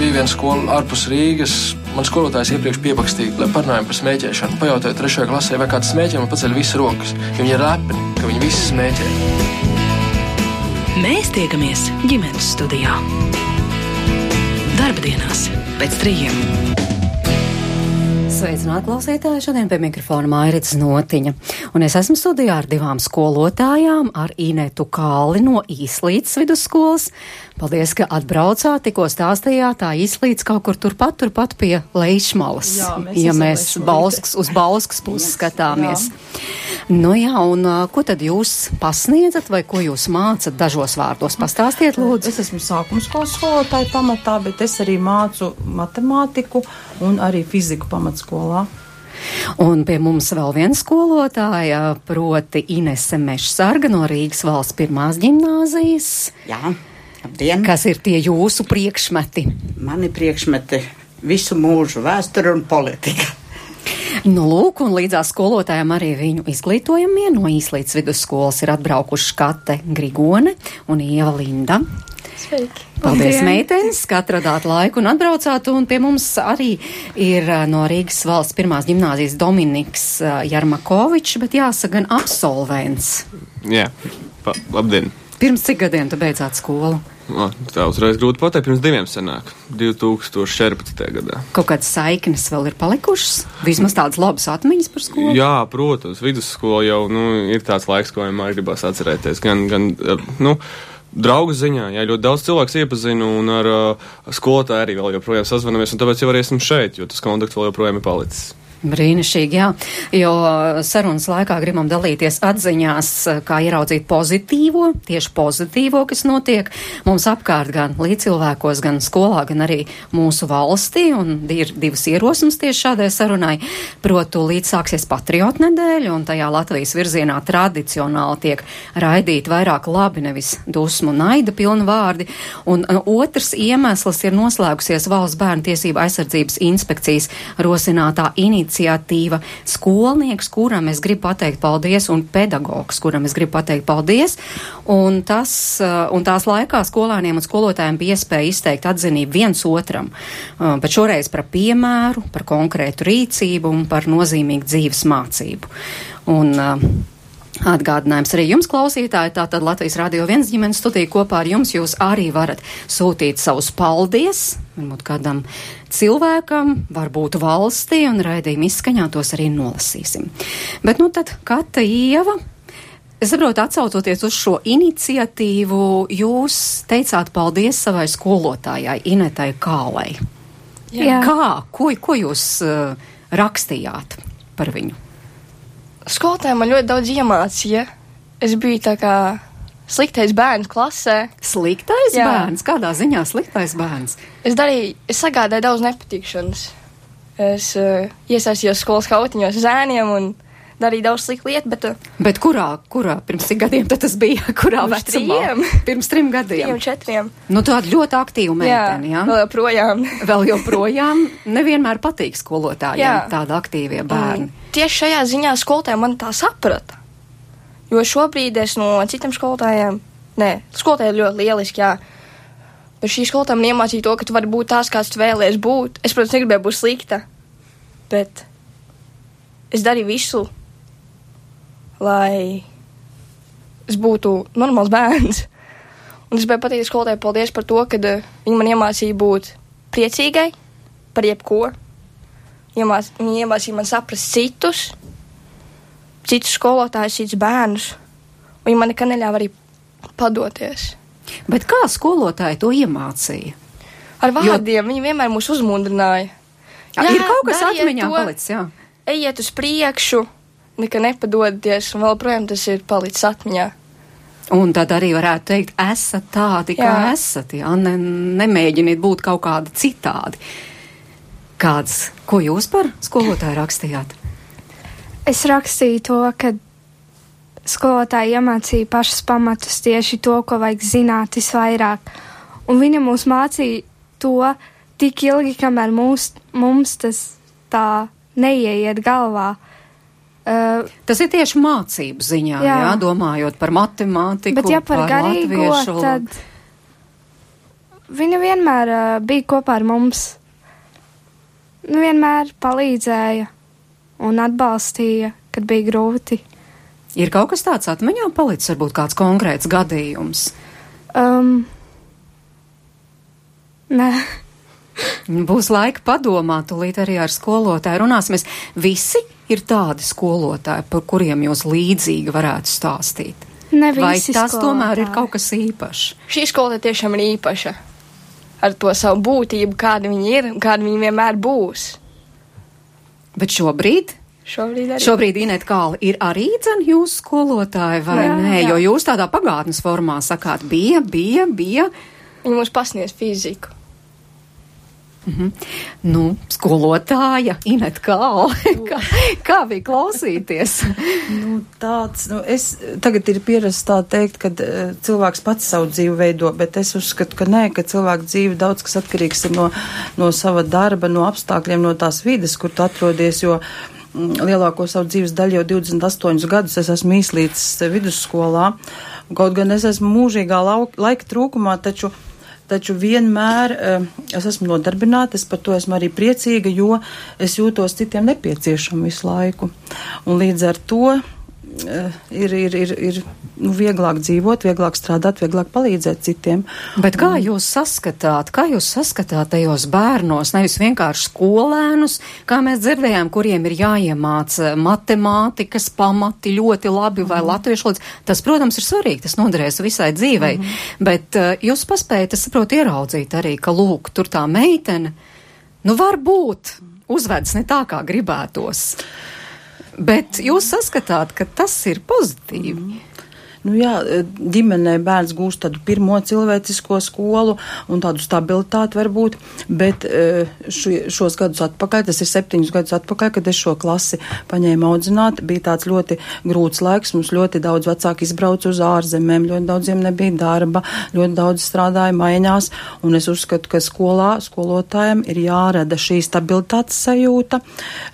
bija viena skola ārpus Rīgas. Man skolotājs iepriekš piepakstīja, lai parunājam par smēķēšanu. Pajautāju trešajā klasē, vai kāds smēķē, man paceļ visas rokas. Jo viņi ir lepni, ka viņi visi smēķē. Mēs tiekamies ģimenes studijā. Darba pēc trījiem. Sveicināti klausītāji! Šodien pie mikrofona Mairits Notiņa. Un es esmu studijā ar divām skolotājām, ar Inetu Kāli no Īslītas vidusskolas. Paldies, ka atbraucāt, tikko stāstījāt, tā Īslīts kaut kur turpat, turpat pie Leišmalas. Jā, mēs ja mēs Balsks, uz Balskas puses skatāmies. Jā. Nu jā, un ko tad jūs pasniedzat vai ko jūs mācat dažos vārdos? Pastāstiet, lūdzu. Es esmu sākuma skolas skolotāja pamatā, bet es arī mācu matemātiku un arī fiziku pamatskolā. Un pie mums vēl viena skolotāja, proti Inese Mešsarga no Rīgas valsts pirmās ģimnāzijas. Jā, labdien! Kas ir tie jūsu priekšmeti? Mani priekšmeti visu mūžu vēsture un politika. Nu, lūk, un līdzās skolotājiem arī viņu izglītojamie no īslīdz vidusskolas ir atbraukuši Kate Grigone un Ieva Linda. Sveiki! Paldies, meitenes, ka atradāt laiku un atbraucāt, un pie mums arī ir no Rīgas valsts pirmās ģimnāzijas Dominiks Jarmakovičs, bet jāsaka gan absolvents. Jā, pa, labdien! Pirms cik gadiem tu beidzāt skolu? O, tā uzreiz grūti pateikt, pirms diviem senāk, 2014. gadā. Kaut kādas saiknes vēl ir palikušas? Vismaz tādas labas atmiņas par skolu? Jā, protams, vidusskola jau nu, ir tāds laiks, ko vienmēr gribās atcerēties. Gan, gan, nu, draugu ziņā. Jā, ļoti daudz cilvēku iepazinu un ar uh, skolotāju arī vēl joprojām sazvanamies, un tāpēc jau arī esmu šeit, jo tas kontakts vēl joprojām ir palicis. Brīnišķīgi, jā, jo sarunas laikā gribam dalīties atziņās, kā ieraudzīt pozitīvo, tieši pozitīvo, kas notiek mums apkārt gan līdzcilvēkos, gan skolā, gan arī mūsu valstī, un ir divas ierosmes tieši šādai sarunai. Protu, līdz sāksies patriotu nedēļa, un tajā Latvijas virzienā tradicionāli tiek raidīti vairāk labi, nevis dusmu naida pilni vārdi, un otrs iemesls ir noslēgusies valsts bērnu tiesību aizsardzības inspekcijas rosinātā iniciatīva iniciatīva, skolnieks, kuram es gribu pateikt paldies, un pedagogs, kuram es gribu pateikt paldies. Un, tas, uh, un tās laikā skolāniem un skolotājiem bija iespēja izteikt atzinību viens otram, uh, bet šoreiz par piemēru, par konkrētu rīcību un par nozīmīgu dzīves mācību. Un, uh, Atgādinājums arī jums, klausītāji, tātad Latvijas Rādio viens ģimenes studija kopā ar jums jūs arī varat sūtīt savus paldies, varbūt kādam cilvēkam, varbūt valstī, un raidījuma izskaņā tos arī nolasīsim. Bet nu tad Kata Ieva. Es saprotu, atsaucoties uz šo iniciatīvu, jūs teicāt paldies savai skolotājai Inetai Kālai. Jā. Kā? Ko, ko jūs uh, rakstījāt par viņu? skolotāja man ļoti daudz iemācīja. Es biju tā kā sliktais bērns klasē. Sliktais Jā. bērns? Kādā ziņā sliktais bērns? Es darīju, es sagādāju daudz nepatikšanas. Es uh, iesaistījos skolas kautiņos zēniem un darīju daudz sliktu lietu, bet. Uh, bet kurā, kurā, pirms cik gadiem tas bija? Kurā pirms vecumā? Trijiem. Pirms trim gadiem. Trim, četriem. Nu, tāda ļoti aktīva meitene, jā? jā? Vēl joprojām. vēl joprojām nevienmēr patīk skolotājiem tāda aktīvie bērni. Un tieši šajā ziņā skolotāji man tā saprata. Jo šobrīd es no citiem skolotājiem, nē, skolotāji ir ļoti lieliski, jā. Bet šī skolotāja man iemācīja to, ka tu vari būt tās, kāds tu vēlējies būt. Es, protams, negribēju būt slikta, bet es darīju visu, lai es būtu normāls bērns. Un es gribēju pateikt skolotājai paldies par to, ka uh, viņa man iemācīja būt priecīgai par jebko iemāc, viņi iemācīja man saprast citus, citus skolotājus, citus bērnus. Viņi man nekad neļāva arī padoties. Bet kā skolotāji to iemācīja? Ar vārdiem jo... viņi vienmēr mūs uzmundrināja. Jā, ir kaut kas atmiņā palicis, jā. Ejiet uz priekšu, nekad nepadodieties, un vēl projām tas ir palicis atmiņā. Un tad arī varētu teikt, esat tādi, jā. kā esat, jā, ne, nemēģiniet būt kaut kādi citādi. Kāds, ko jūs par skolotāju rakstījāt? Es rakstīju to, ka skolotāji iemācīja pašas pamatus tieši to, ko vajag zināt visvairāk. Un viņa mums mācīja to tik ilgi, kamēr mūs, mums tas tā neieiet galvā. Uh, tas ir tieši mācību ziņā, jā. Jā, domājot par matemātiku. Bet ja par garīgo, tad viņa vienmēr uh, bija kopā ar mums. Nu, vienmēr palīdzēja un atbalstīja, kad bija grūti. Ir kaut kas tāds atmiņā palicis, varbūt kāds konkrēts gadījums. Um, nē. Būs laika padomāt, tūlīt arī ar skolotāju runāsimies. Visi ir tādi skolotāji, par kuriem jūs līdzīgi varētu stāstīt. Ne Vai visi tas tomēr ir skolotāji. kaut kas īpašs? Šī skola tiešām ir īpaša. Ar to savu būtību, kāda viņa ir un kāda viņa vienmēr būs. Bet šobrīd, Šobrīd arī. šobrīd Inet Kāla ir arī dzen jūsu skolotāji vai Jā, nē, jā. jo jūs tādā pagātnes formā sakāt, bija, bija, bija. Viņa mums pasniedz fiziku. Nu, skolotāja Inet Kāla. kā, kā bija klausīties? Nu, tāds, nu, es tagad ir pierasts tā teikt, ka uh, cilvēks pats savu dzīvi veido, bet es uzskatu, ka nē, ka cilvēka dzīve daudz kas atkarīgs no, no sava darba, no apstākļiem, no tās vides, kur tu atrodies, jo mm, lielāko savu dzīves daļu jau 28 gadus es esmu īslīdz vidusskolā. Kaut gan es esmu mūžīgā laika trūkumā, taču Taču vienmēr uh, es esmu nodarbināta, es par to esmu arī priecīga, jo es jūtos citiem nepieciešama visu laiku. Un līdz ar to ir, ir, ir, ir nu, vieglāk dzīvot, vieglāk strādāt, vieglāk palīdzēt citiem. Bet kā jūs saskatāt, kā jūs saskatāt tajos bērnos, nevis vienkārši skolēnus, kā mēs dzirdējām, kuriem ir jāiemāca matemātikas pamati ļoti labi vai Mhm. latviešu valodas. Tas, protams, ir svarīgi, tas noderēs visai dzīvei, Mhm. bet uh, jūs paspējat, es saprotu, ieraudzīt arī, ka lūk, tur tā meitene, nu varbūt uzvedas ne tā, kā gribētos. Bet jūs saskatāt, ka tas ir pozitīvi. Nu, jā, ģimenē bērns gūst tādu pirmo cilvēcisko skolu un tādu stabilitāti varbūt, bet šo, šos gadus atpakaļ, tas ir septiņus gadus atpakaļ, kad es šo klasi paņēmu audzināt, bija tāds ļoti grūts laiks, mums ļoti daudz vecāki izbrauca uz ārzemēm, ļoti daudziem nebija darba, ļoti daudz strādāja maiņās, un es uzskatu, ka skolā skolotājiem ir jārada šī stabilitātes sajūta,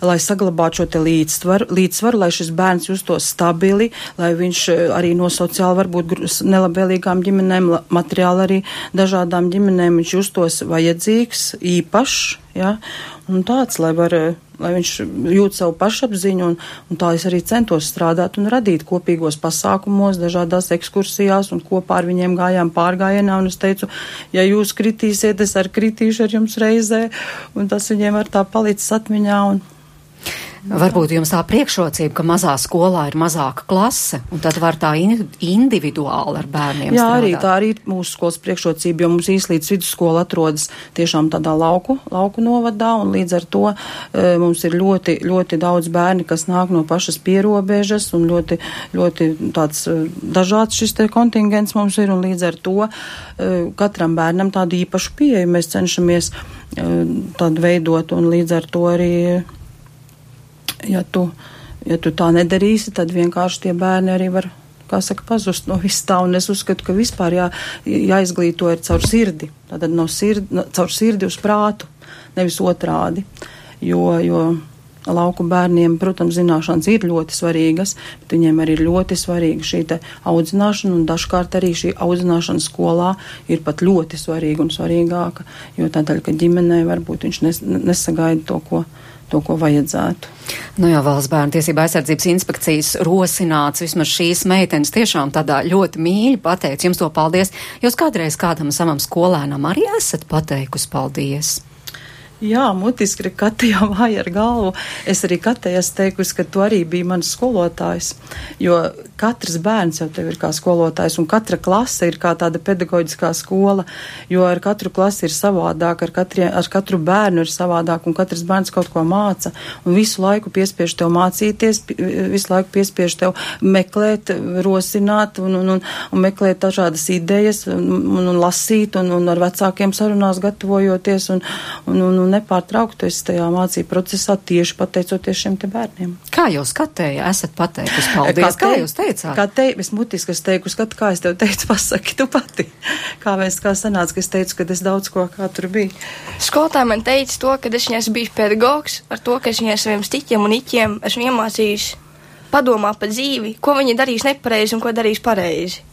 lai saglabātu šo te līdzsvaru, līdzsvaru, lai šis bērns justos stabili, lai viņš eh, arī no sociāli varbūt nelabvēlīgām ģimenēm, materiāli arī dažādām ģimenēm. Viņš justos vajadzīgs, īpašs, ja, un tāds, lai var, lai viņš jūt savu pašapziņu, un, un tā es arī centos strādāt un radīt kopīgos pasākumos, dažādās ekskursijās, un kopā ar viņiem gājām pārgājienā, un es teicu, ja jūs kritīsiet, es arī kritīšu ar jums reizē, un tas viņiem ar tā palicis atmiņā, un Varbūt jums tā priekšrocība, ka mazā skolā ir mazāka klase, un tad var tā in- individuāli ar bērniem Jā, strādāt. arī tā arī ir mūsu skolas priekšrocība, jo mums īslīdz vidusskola atrodas tiešām tādā lauku, lauku novadā, un līdz ar to e, mums ir ļoti, ļoti daudz bērni, kas nāk no pašas pierobežas, un ļoti, ļoti tāds e, dažāds šis te kontingents mums ir, un līdz ar to e, katram bērnam tādu īpašu pieeju mēs cenšamies e, tādu veidot, un līdz ar to arī, ja tu, ja tu tā nedarīsi, tad vienkārši tie bērni arī var kā saka, pazust no viss tā, un es uzskatu, ka vispār jā, jāizglīto ir caur sirdi, tātad no sirdi, no, caur sirdi uz prātu, nevis otrādi, jo, jo lauku bērniem, protams, zināšanas ir ļoti svarīgas, bet viņiem arī ir ļoti svarīga šī audzināšana, un dažkārt arī šī audzināšana skolā ir pat ļoti svarīga un svarīgāka, jo tādēļ, ka ģimenē varbūt viņš nes, nesagaida to, ko to, ko vajadzētu. Nu jā, valsts bērnu tiesība aizsardzības inspekcijas rosināts vismaz šīs meitenes tiešām tādā ļoti mīļi pateic jums to paldies. Jūs kādreiz kādam savam skolēnam arī esat pateikusi paldies? Jā, mutiski ir Kata jau vāja ar galvu. Es arī esmu teikusi, ka tu arī biji mans skolotājs, jo katrs bērns jau tev ir kā skolotājs, un katra klase ir kā tāda pedagoģiskā skola, jo ar katru klasi ir savādāk, ar, katrie, ar katru bērnu ir savādāk, un katrs bērns kaut ko māca, un visu laiku piespiež tev mācīties, visu laiku piespiež tev meklēt, rosināt un, un, un, un meklēt dažādas idejas un, un, un lasīt, un, un ar vecākiem sarunās gatavojoties, un, un, un, un nepārtraukti esi tajā mācību procesā tieši pateicoties šiem te bērniem. Kā jūs skatēja, esat pateikusi paldies? Kā, kā jūs teicāt? Kā te, es mutiski es teiku, skat, kā es tev teicu, pasaki tu pati. Kā mēs, kā sanāca, ka es teicu, ka es daudz ko kā tur biju. Skolotāja man teica to, ka es viņai bijis pedagogs, ar to, ka es viņai saviem stiķiem un iķiem esmu iemācījis padomāt par dzīvi, ko viņi darīs nepareizi un ko darīs pareizi.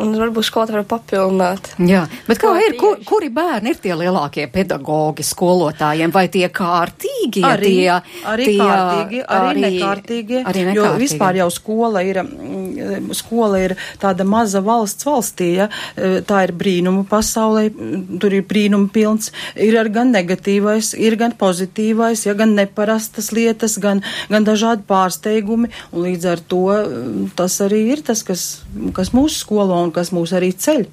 Un varbūt skolotāji var papildināt. Jā, bet kā ir, kur, kuri bērni ir tie lielākie pedagogi skolotājiem, vai tie kārtīgi, ja arī, tie, arī tie, kārtīgi, arī, nekārtīgi, arī jo nekārtīgi. vispār jau skola ir, mm, skola ir tāda maza valsts valstī, ja, e, tā ir brīnumu pasaulē, mm, tur ir brīnumu pilns, ir gan negatīvais, ir gan pozitīvais, ja, gan neparastas lietas, gan, gan dažādi pārsteigumi, un līdz ar to mm, tas arī ir tas, kas, kas mūsu skolā un kas mūs arī ceļ.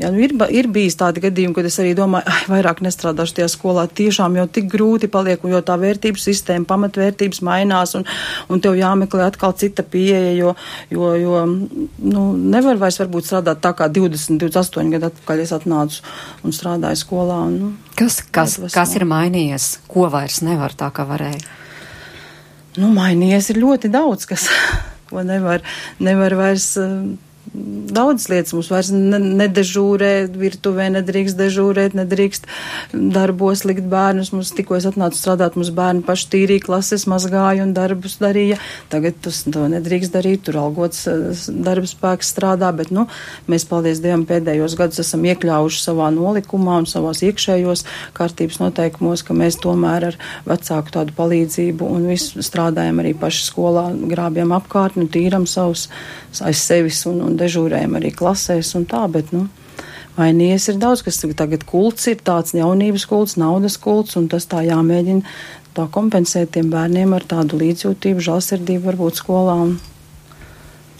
Jā, nu ir, ir bijis tādi gadījumi, kad es arī domāju, ah, vairāk nestrādāšu tajā skolā. Tiešām jau tik grūti paliek, jo tā vērtības sistēma, pamatvērtības mainās, un, un tev jāmeklē atkal cita pieeja, jo, jo, jo nu, nevar vairs varbūt strādāt tā kā 20, 28 gadu atpakaļ es atnācu un strādāju skolā. Un, nu, Kas, kas, kas ir mainījies? Ko vairs nevar tā, kā varēja? nu, mainījies ir ļoti daudz, kas, ko nevar, nevar vairs. eh, Daudz lietas mums vairs ne, nedežūrē, virtuvē nedrīkst dežūrēt, nedrīkst darbos likt bērnus. Mums tikko es atnācu strādāt, mums bērni paši tīrīja klases, mazgāja un darbus darīja. Tagad tas to nedrīkst darīt, tur algots eh, darba spēks strādā, bet, nu, mēs, paldies Dievam, pēdējos gadus esam iekļaujuši savā nolikumā un savās iekšējos kārtības noteikumos, ka mēs tomēr ar vecāku tādu palīdzību un visu strādājam arī paši skolā, grābjam apkārtni, tīram savus aiz sevis un, un dežūrējam arī klasēs un tā, bet, nu, Vainījies ir daudz, kas tagad kults ir tāds jaunības kults, naudas kults, un tas tā jāmēģina tā kompensēt tiem bērniem ar tādu līdzjūtību, žēlsirdību varbūt skolā. Un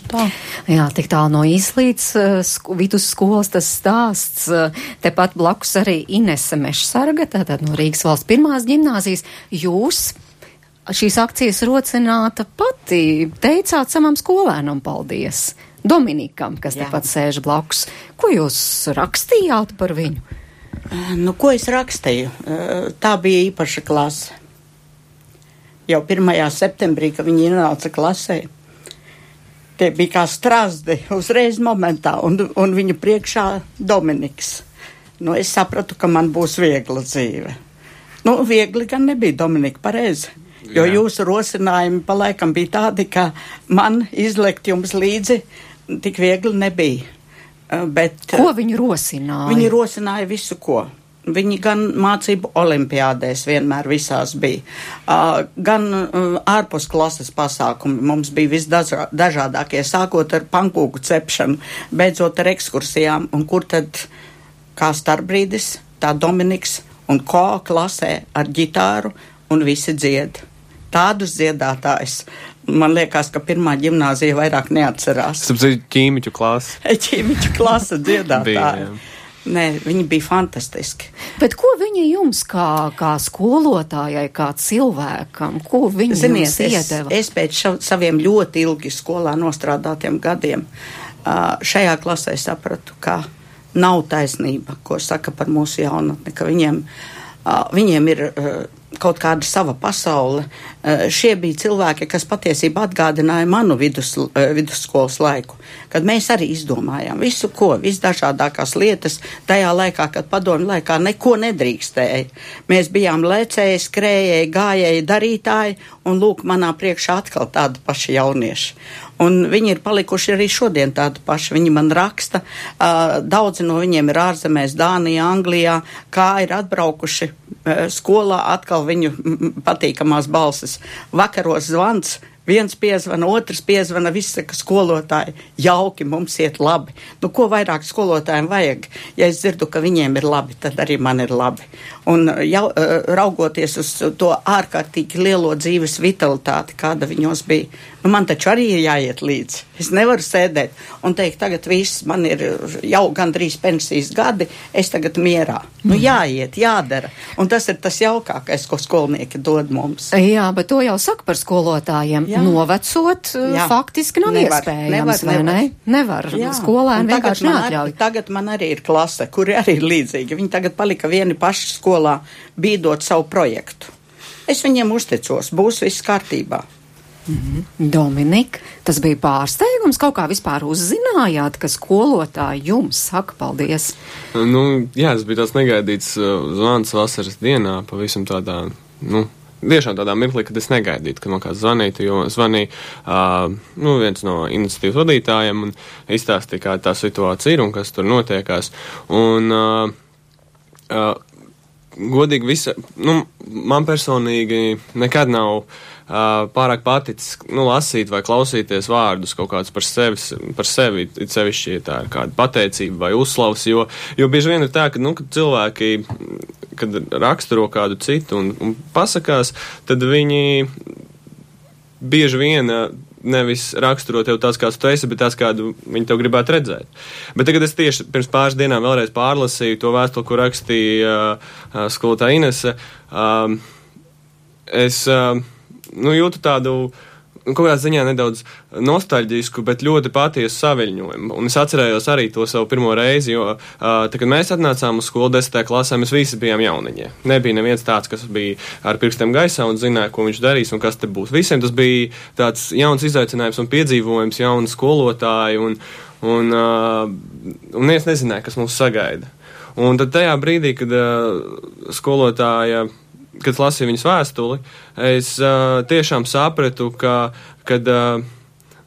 tā. Jā, tik tālu no izlīdz uh, sk vidusskolas tas stāsts. Uh, tepat blakus arī Inese Mešsarga, tātad no Rīgas valsts pirmās ģimnāzijas. Jūs šīs akcijas rocināta pati teicāt savam skolēnam paldies. Dominikam, kas Jā. tepat sēž blakus. Ko jūs rakstījāt par viņu? Nu, ko es rakstīju? Eh, Tā bija īpaša klase. Jau 1. septembrī, kad viņi ienāca klasē, tie bija kā strāzdi uzreiz momentā, un, un viņa priekšā Dominiks. Nu, es sapratu, ka man būs viegla dzīve. Nu, viegli gan nebija Dominika pareizi. Jo Jā. jūsu rosinājumi palaikam bija tādi, ka man izlikt jums līdzi tik viegli nebija. Eh, Bet, Ko viņi rosināja? Viņi rosināja visu, ko. Viņi gan mācību olimpiādēs vienmēr visās bija, uh, gan uh, ārpus klases pasākumi. Mums bija visdažādākie, sākot ar pankūku cepšanu, beidzot ar ekskursijām, un kur tad kā starpbrīdis, tā Dominiks un ko klasē ar ģitāru un visi dzied. Tādus dziedātājus, man liekas, ka pirmā ģimnāzija vairāk neatcerās. Es saprotu, ķīmiķu klasi. Ķīmiķu klasa Bija, dziedātāji. jā. Nē, viņi bija fantastiski. Bet ko viņi jums kā, kā skolotājai, kā cilvēkam, ko viņi Ziniet, jums es, iedeva? es pēc ša, saviem ļoti ilgi skolā nostrādātiem gadiem šajā klasē sapratu, ka nav taisnība, ko saka par mūsu jaunatni, ka viņiem, viņiem ir kaut kāda sava pasaule. Uh, šie bija cilvēki, kas patiesībā atgādināja manu vidus, uh, vidusskolas laiku, kad mēs arī izdomājām visu, ko, visdažādākās lietas tajā laikā, kad padomju laikā neko nedrīkstēja. Mēs bijām lecēji, skrējēji, gājēji, darītāji, un lūk, manā priekšā atkal tādi paši jaunieši. Un viņi ir palikuši arī šodien tādi paši. Viņi man raksta, daudzi no viņiem ir ārzemēs, Dānijā, Anglijā, kā ir atbraukuši skolā, atkal viņu patīkamās balsis. Vakaros zvans, viens piezvana, otrs piezvana, viss saka, skolotāji, jauki, mums iet labi. Nu, ko vairāk skolotājiem vajag? Ja es dzirdu, ka viņiem ir labi, tad arī man ir labi. Un jau, raugoties uz to ārkārtīgi lielo dzīves vitalitāti, kāda viņos bija, nu, man taču arī ir jāiet līdzi. Es nevaru sēdēt un teikt, tagad viss, man ir jau gandrīz pensijas gadi, es tagad mierā. Nu, jāiet, jādara. Un tas ir tas jaukākais, ko skolnieki dod mums. Jā, bet to jau saka par skolotājiem. Jā. Novecot, Jā. Jā. faktiski nav Nevar, iespējams, nevar, vai ne? nevar. Nevar. Jā, Skolēni vienkārši neatļauj. Arī, tagad man arī ir klase, kuri arī ir līdzīgi. Viņi tagad palika vieni paši skolā, bīdot savu projektu. Es viņiem uzticos, būs viss kārtībā. Dominika, tas bija pārsteigums. Kaut kā vispār uzzinājāt, ka skolotāji jums saka paldies. Nu, jā, tas bija tāds negaidīts uh, zvans vasaras dienā, pavisam tādā, nu, tiešām tādā mirklī, kad es negaidītu, ka man kāds zvanītu, jo zvanīja uh, nu, viens no iniciatīvas vadītājiem un izstāstīja, kā tā situācija ir un kas tur notiekās. Un, uh, uh, godīgi, visa, nu, man personīgi nekad nav uh, pārāk paticis nu, lasīt vai klausīties vārdus kaut kādus par sevi, par sevi it sevišķi, ja tā ir kāda pateicība vai uzslavs, jo, jo bieži vien ir tā, ka, nu, kad cilvēki, kad raksturo kādu citu un, un pasakās, tad viņi bieži vien nevis raksturo tev tāds, kāds tu esi, bet tāds, kādu viņi tev gribētu redzēt. Bet tagad es tieši pirms pāris dienām vēlreiz pārlasīju to vēstuli, ko rakstīja uh, skolotāja Inese. Um, es uh, nu, jūtu tādu nu, kaut kādā ziņā nedaudz nostalģisku, bet ļoti patiesu saviņojumu. Un es atcerējos arī to savu pirmo reizi, jo, uh, tā, kad mēs atnācām uz skolu desmitā klasē, mēs visi bijām jauniņi. Nebija neviens tāds, kas bija ar pirkstiem gaisā un zināja, ko viņš darīs un kas te būs. Visiem tas bija tāds jauns izaicinājums un piedzīvojums, jauni skolotāji, un, un, uh, un neviens nezināja, kas mūs sagaida. Un tad tajā brīdī, kad uh, skolotāja kad lasīju viņas vēstuli, es uh, tiešām sapratu, ka kad, uh,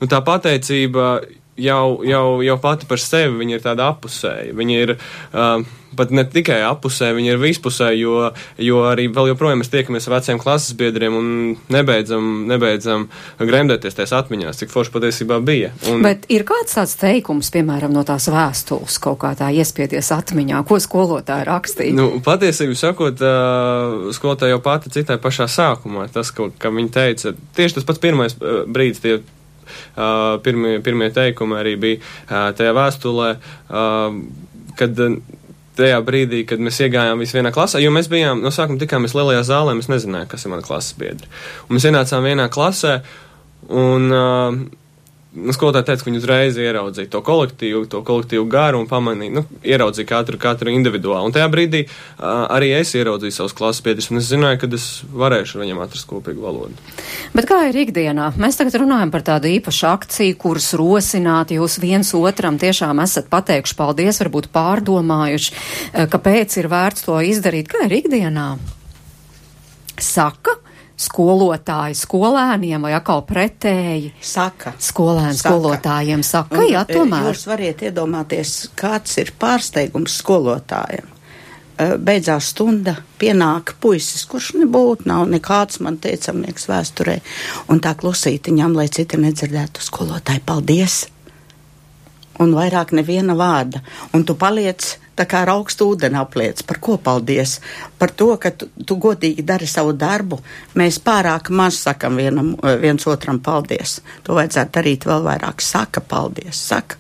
nu, tā pateicība jau, jau, jau pati par sevi ir tāda apusēja. Viņa ir uh, pat ne tikai apusē, viņa ir vispusē, jo, jo arī vēl joprojām mēs tiekamies ar veciem klases biedriem un nebeidzam, nebeidzam gremdēties tajās atmiņās, cik forši patiesībā bija. Un... Bet ir kāds tāds teikums, piemēram, no tās vēstules kaut kā tā iespiedies atmiņā, ko skolotāja rakstīja? Nu, patiesību sakot, uh, skolotāja jau pati citai pašā sākumā, tas, ka, ka viņa teica, tieši tas pats pirmais uh, brīdis, tie pirmie, pirmie teikumi arī bija uh, tajā vēstulē, uh, kad tajā brīdī, kad mēs iegājām visi vienā klasē, jo mēs bijām, no sākuma tikāmies lielajā zālē, mēs nezinājām, kas ir mana klases biedri. Un mēs ienācām vienā klasē, un uh, skolotāji teica, ka viņi uzreiz ieraudzīja to kolektīvu, to kolektīvu garu un pamanīja, nu, ieraudzīja katru, katru individuāli. Un tajā brīdī uh, arī es ieraudzīju savus klases biedrus, un es zināju, ka es varēšu ar viņiem atrast kopīgu valodu. Bet kā ir ikdienā? Mēs tagad runājam par tādu īpašu akciju, kuras rosināt jūs viens otram tiešām esat pateikuši paldies, varbūt pārdomājuši, kāpēc ir vērts to izdarīt. Kā ir ikdienā? Saka, skolotāji skolēniem vai atkal pretēji? Saka. Skolēni saka. skolotājiem saka, Un, jā, tomēr. Jūs variet iedomāties, kāds ir pārsteigums skolotājiem. Beidzās stunda, pienāk puisis, kurš nebūtu, nav nekāds man teicamnieks vēsturē, un tā klusītiņām, lai citi nedzirdētu skolotāji, paldies! Un vairāk neviena vārda, un tu paliec tā kā ar augstu ūdeni apliec. Par ko paldies? Par to, ka tu, tu godīgi dari savu darbu. Mēs pārāk maz sakam vienam, viens otram paldies. To vajadzētu darīt vēl vairāk. Saka paldies, saka.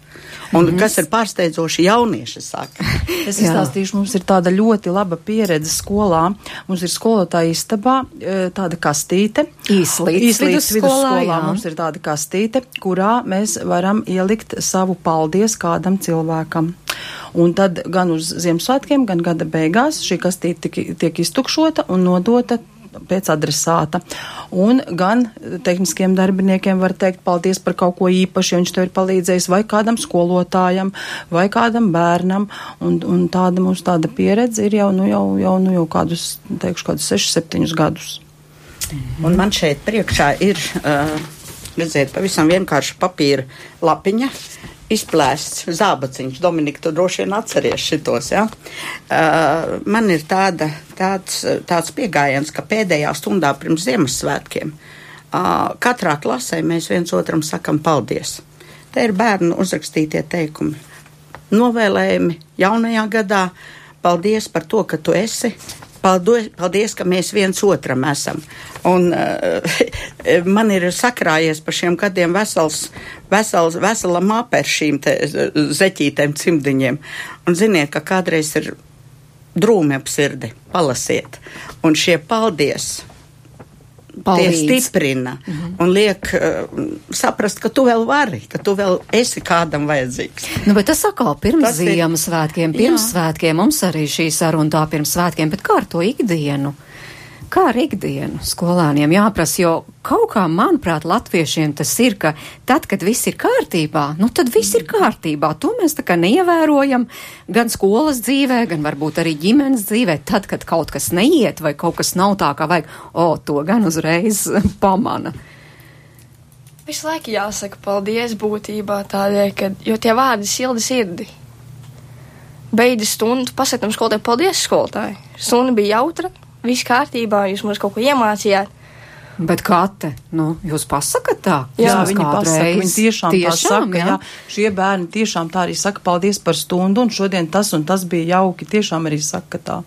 Un mm. kas ir pārsteidzoši, jaunieši saka. Es izstāstīšu, mums ir tāda ļoti laba pieredze skolā. Mums ir skolotāja istabā e, tāda kastīte. Īslīdz vidusskolā, vidusskolā mums ir tāda kastīte, kurā mēs varam ielikt savu paldies kādam cilvēkam. Un tad gan uz Ziemassvētkiem, gan gada beigās šī kastīte tiek, tiek iztukšota un nodota pēc adresāta. Un gan tehniskiem darbiniekiem var teikt paldies par kaut ko īpašu, ja viņš tev ir palīdzējis, vai kādam skolotājam, vai kādam bērnam. Un, un tāda mums tāda pieredze ir jau, nu, jau, jau, nu, jau kādus, teikšu, kādus 6, 7 gadus. Un man šeit priekšā ir, uh, redziet, pavisam vienkārši papīra lapiņa izplēsts zābaciņš. Dominika, tu droši vien atceries šitos, ja? Uh, man ir tāda, tāds, tāds piegājiens, ka pēdējā stundā pirms Ziemassvētkiem uh, katrā klasē mēs viens otram sakam paldies. Te ir bērnu uzrakstītie teikumi. Novēlējumi jaunajā gadā. Paldies par to, ka tu esi. Paldies, paldies, ka mēs viens otram esam. Un uh, man ir sakrājies pa šiem gadiem vesels, vesels, vesela māpe ar šīm te zeķītēm cimdiņiem. Un ziniet, ka kādreiz ir drūmi ap sirdi, palasiet. Un šie paldies Palīdz. tie stiprina mm -hmm. un liek uh, saprast, ka tu vēl vari, ka tu vēl esi kādam vajadzīgs. Nu, bet tas atkal pirms Ziemassvētkiem, pirms jā. svētkiem, mums arī šī saruna tā pirms svētkiem, bet kā ar to ikdienu? Kā ar ikdienu skolāniem jāprasa, jo kaut kā, manuprāt, latviešiem tas ir, ka tad, kad viss ir kārtībā, nu tad viss ir kārtībā. To mēs tā kā neievērojam gan skolas dzīvē, gan varbūt arī ģimenes dzīvē. Tad, kad kaut kas neiet vai kaut kas nav tā, kā vajag, o, to gan uzreiz pamana. Visu laiku jāsaka paldies būtībā tādēļ, ka, jo tie vārdi silda sirdi. Beidzas stundu, pasakām skolotājai, paldies skolotāji. Stunda bija jautra, viss kārtībā, jūs mums kaut ko iemācījāt. Bet Kate, nu, jūs pasakat tā? Jā, Vismaz viņi pasaka, viņi tiešām, tiešām tā saka, jā. jā. jā. Šie bērni tiešām tā arī saka, paldies par stundu, un šodien tas un tas bija jauki, tiešām arī saka tā.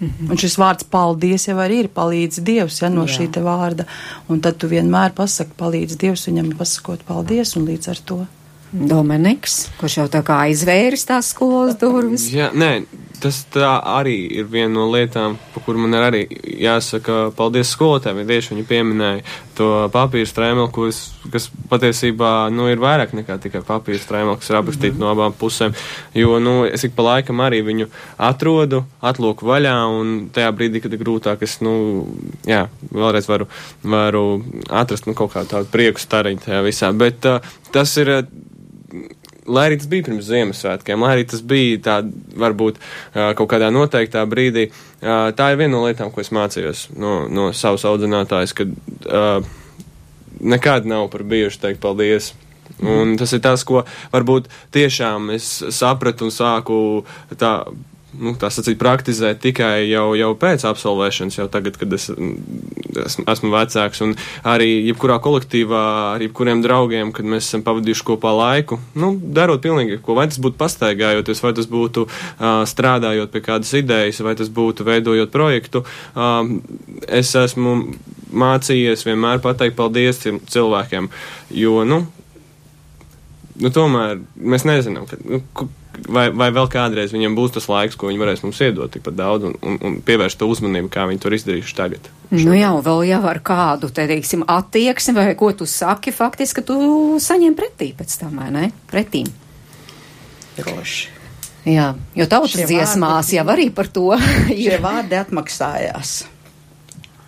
Mm -hmm. Un šis vārds paldies jau arī ir palīdz Dievs, ja no jā. šī te vārda. Un tad tu vienmēr pasaki palīdz Dievs viņam pasakot paldies un līdz ar to. Dominiks, kurš jau tā kā aizvēris tās skolas durvis. Jā, nē, tas arī ir viena no lietām, par kur man arī jāsaka paldies skolotājiem. Ja tieši viņi pieminēja to papīra strēmeli, kas, kas patiesībā nu, ir vairāk nekā tikai papīra strēmeli, kas ir aprakstīta mm -hmm. no abām pusēm. Jo nu, es ik pa laikam arī viņu atrodu, atlūku vaļā, un tajā brīdī, kad ir grūtāk, es nu, jā, vēlreiz varu, varu atrast nu, kaut kādu tādu prieku stariņu tajā visā. Bet uh, tas ir. Lai arī tas bija pirms Ziemassvētkiem, lai arī tas bija tā, varbūt kaut kādā noteiktā brīdī, tā ir viena no lietām, ko es mācījos no, no savas audzinātājas, uh, nekad nav par bijuši teikt paldies. Un tas ir tas, ko varbūt tiešām es sapratu un sāku tā nu, tā sacīt, praktizēt tikai jau, jau pēc absolvēšanas, jau tagad, kad es esmu, esmu vecāks. Un arī jebkurā kolektīvā, ar jebkuriem draugiem, kad mēs esam pavadījuši kopā laiku, nu, darot pilnīgi ko. Vai tas būtu pastaigājoties, vai tas būtu uh, strādājot pie kādas idejas, vai tas būtu veidojot projektu. Uh, es esmu mācījies vienmēr pateikt paldies cilvēkiem, jo, nu, nu tomēr mēs nezinām, ka, nu, vai, vai vēl kādreiz viņam būs tas laiks, ko viņi varēs mums iedot tikpat daudz un, un, un pievērst to uzmanību, kā viņi to izdarījuši tagad. Nu jā, un vēl jau ar kādu, te teiksim, attieksmi vai ko tu saki, faktiski tu saņem pretī pēc tam, vai ne? Pretīm. Droši. Jā, jo tautas dziesmās vārdi- jau arī par to Šie vārdi atmaksājās.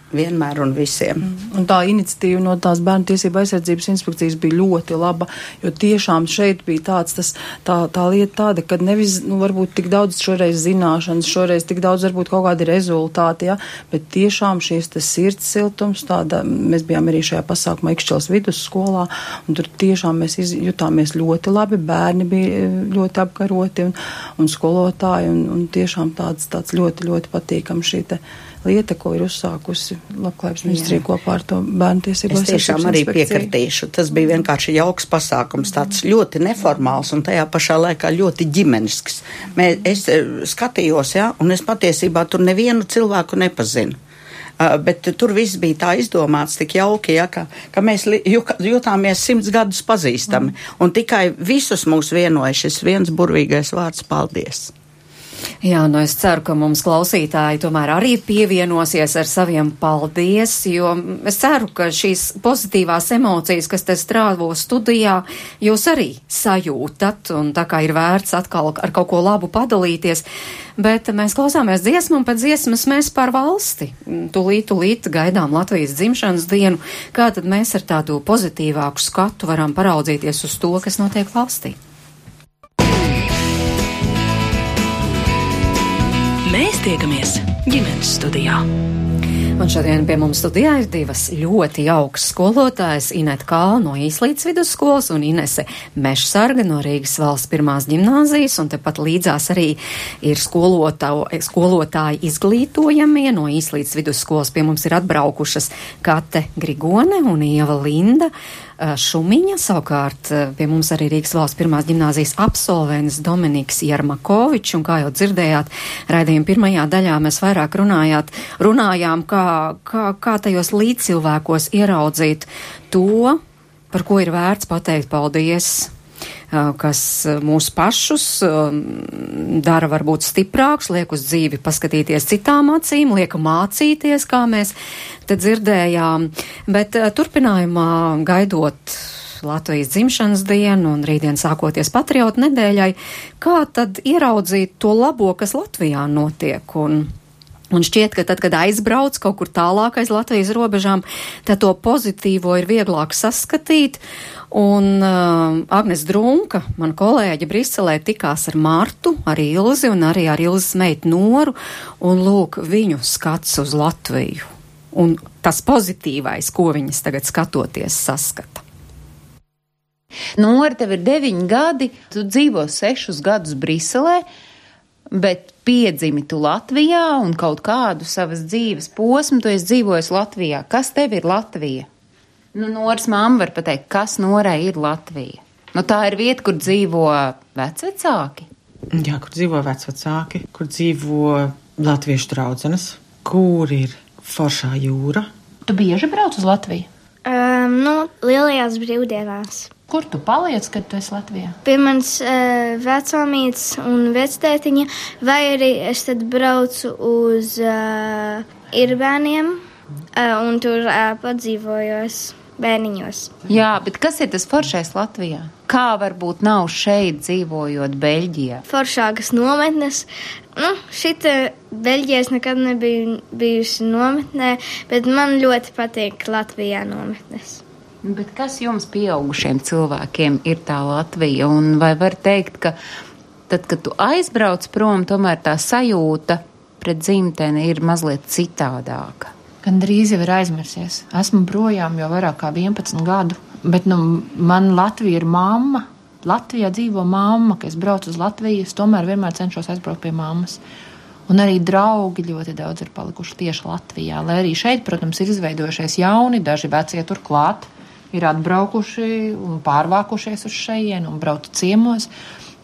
Vienmēr un visiem. Un tā iniciatīva no tās bērnu tiesība aizsardzības inspekcijas bija ļoti laba, jo tiešām šeit bija tāds, tas, tā, tā lieta tāda, ka nevis, nu, varbūt tik daudz šoreiz zināšanas, šoreiz tik daudz varbūt kaut kādi rezultāti, ja, bet tiešām šīs tas sirds siltums, tāda, mēs bijām arī šajā pasākumā Ikšķels vidusskolā, un tur tiešām mēs jutāmies ļoti labi, bērni bija eh, ļoti apkaroti un, un skolotāji, un, un tiešām tāds, tāds ļoti, ļoti patīkam šī te lieta, ko ir uzsākusi Labklājības ministrija kopā ar to bērnu tiesību Es tiešām arī piekritīšu. Tas bija vienkārši jauks pasākums, tāds ļoti neformāls un tajā pašā laikā ļoti ģimenisks. Mē, es eh, skatījos, jā, un es patiesībā tur nevienu cilvēku nepazinu. Uh, bet tur viss bija tā izdomāts tik jauki, ja, ka, ka mēs jutāmies simts gadus pazīstami. Un tikai visus mūs vienoja šis viens burvīgais vārds - paldies! Jā, nu es ceru, ka mums klausītāji tomēr arī pievienosies ar saviem paldies, jo es ceru, ka šīs pozitīvās emocijas, kas te strāvo studijā, jūs arī sajūtat, un tā kā ir vērts atkal ar kaut ko labu padalīties, bet mēs klausāmies dziesmu, un pēc dziesmas mēs par valsti. Tūlīt, tūlīt gaidām Latvijas dzimšanas dienu, kā tad mēs ar tādu pozitīvāku skatu varam paraudzīties uz to, kas notiek valstī. Mēs tiekamies ģimenes studijā. Un šodien pie mums studijā ir divas ļoti jaukas skolotājas - Ineta Kāla no Īslītas vidusskolas un Inese Mešsarga no Rīgas valsts pirmās ģimnāzijas, un tepat līdzās arī ir skolotā, skolotāji izglītojamie no Īslītas vidusskolas. Pie mums ir atbraukušas Kate Grigone un Ieva Linda. Uh, Šumiņa, savukārt uh, pie mums arī Rīgas valsts pirmās ģimnāzijas absolvents Dominiks Jarmakovičs, un kā jau dzirdējāt, raidījuma pirmajā daļā mēs vairāk runājāt, runājām, kā, kā, kā tajos līdzcilvēkos ieraudzīt to, par ko ir vērts pateikt paldies kas mūs pašus dara varbūt stiprāks, liek uz dzīvi paskatīties citām acīm, liek mācīties, kā mēs te dzirdējām. Bet turpinājumā gaidot Latvijas dzimšanas dienu un rītdien sākoties patriotu nedēļai, kā tad ieraudzīt to labo, kas Latvijā notiek un Un šķiet, ka tad, kad aizbrauc kaut kur tālāk aiz Latvijas robežām, tad to pozitīvo ir vieglāk saskatīt. Un uh, Agnes Drunka, man kolēģi Briselē, tikās ar Martu, ar Ilzi un arī ar Ilzas meitu Noru, un lūk viņu skats uz Latviju. Un tas pozitīvais, ko viņas tagad skatoties saskata. Nora, tev ir deviņi gadi, tu dzīvo sešus gadus Briselē, bet piedzimi tu Latvijā un kaut kādu savas dzīves posmu tu esi dzīvojis Latvijā. Kas tev ir Latvija? Nu, Noras mamma var pateikt, kas Norai ir Latvija. Nu, tā ir vieta, kur dzīvo vecvecāki. Jā, kur dzīvo vecvecāki, kur dzīvo latviešu draudzenes, kur ir foršā jūra. Tu bieži brauc uz Latviju? Um, nu, lielajās brīvdienās. Kur tu paliec, kad tu esi Latvijā? Pie manas uh, vecāmītes un vectētiņa, vai arī es tad braucu uz uh, Irbēniem uh, un tur uh, padzīvojos bērniņos. Jā, bet kas ir tas foršais Latvijā? Kā varbūt nav šeit dzīvojot Beļģijā? Foršākas nometnes. Nu, šita Beļģijā es nekad nebiju bijusi nometnē, bet man ļoti patīk Latvijā nometnes. Bet kas jums, pieaugušiem cilvēkiem, ir tā Latvija? Un vai var teikt, ka tad, kad tu aizbrauc prom, tomēr tā sajūta pret dzimteni ir mazliet citādāka? Gan drīz jau ir aizmirsies. Esmu projām jau vairāk kā 11 gadu, bet nu, man Latvija ir mamma. Latvijā dzīvo mamma, kad es braucu uz Latviju, es tomēr vienmēr cenšos aizbraukt pie mammas. Un arī draugi ļoti daudz ir palikuši tieši Latvijā. Lai arī šeit, protams, ir izveidojušies jauni, daži vecie turklāt ir atbraukuši un pārvākušies uz šejienu un brauc ciemos.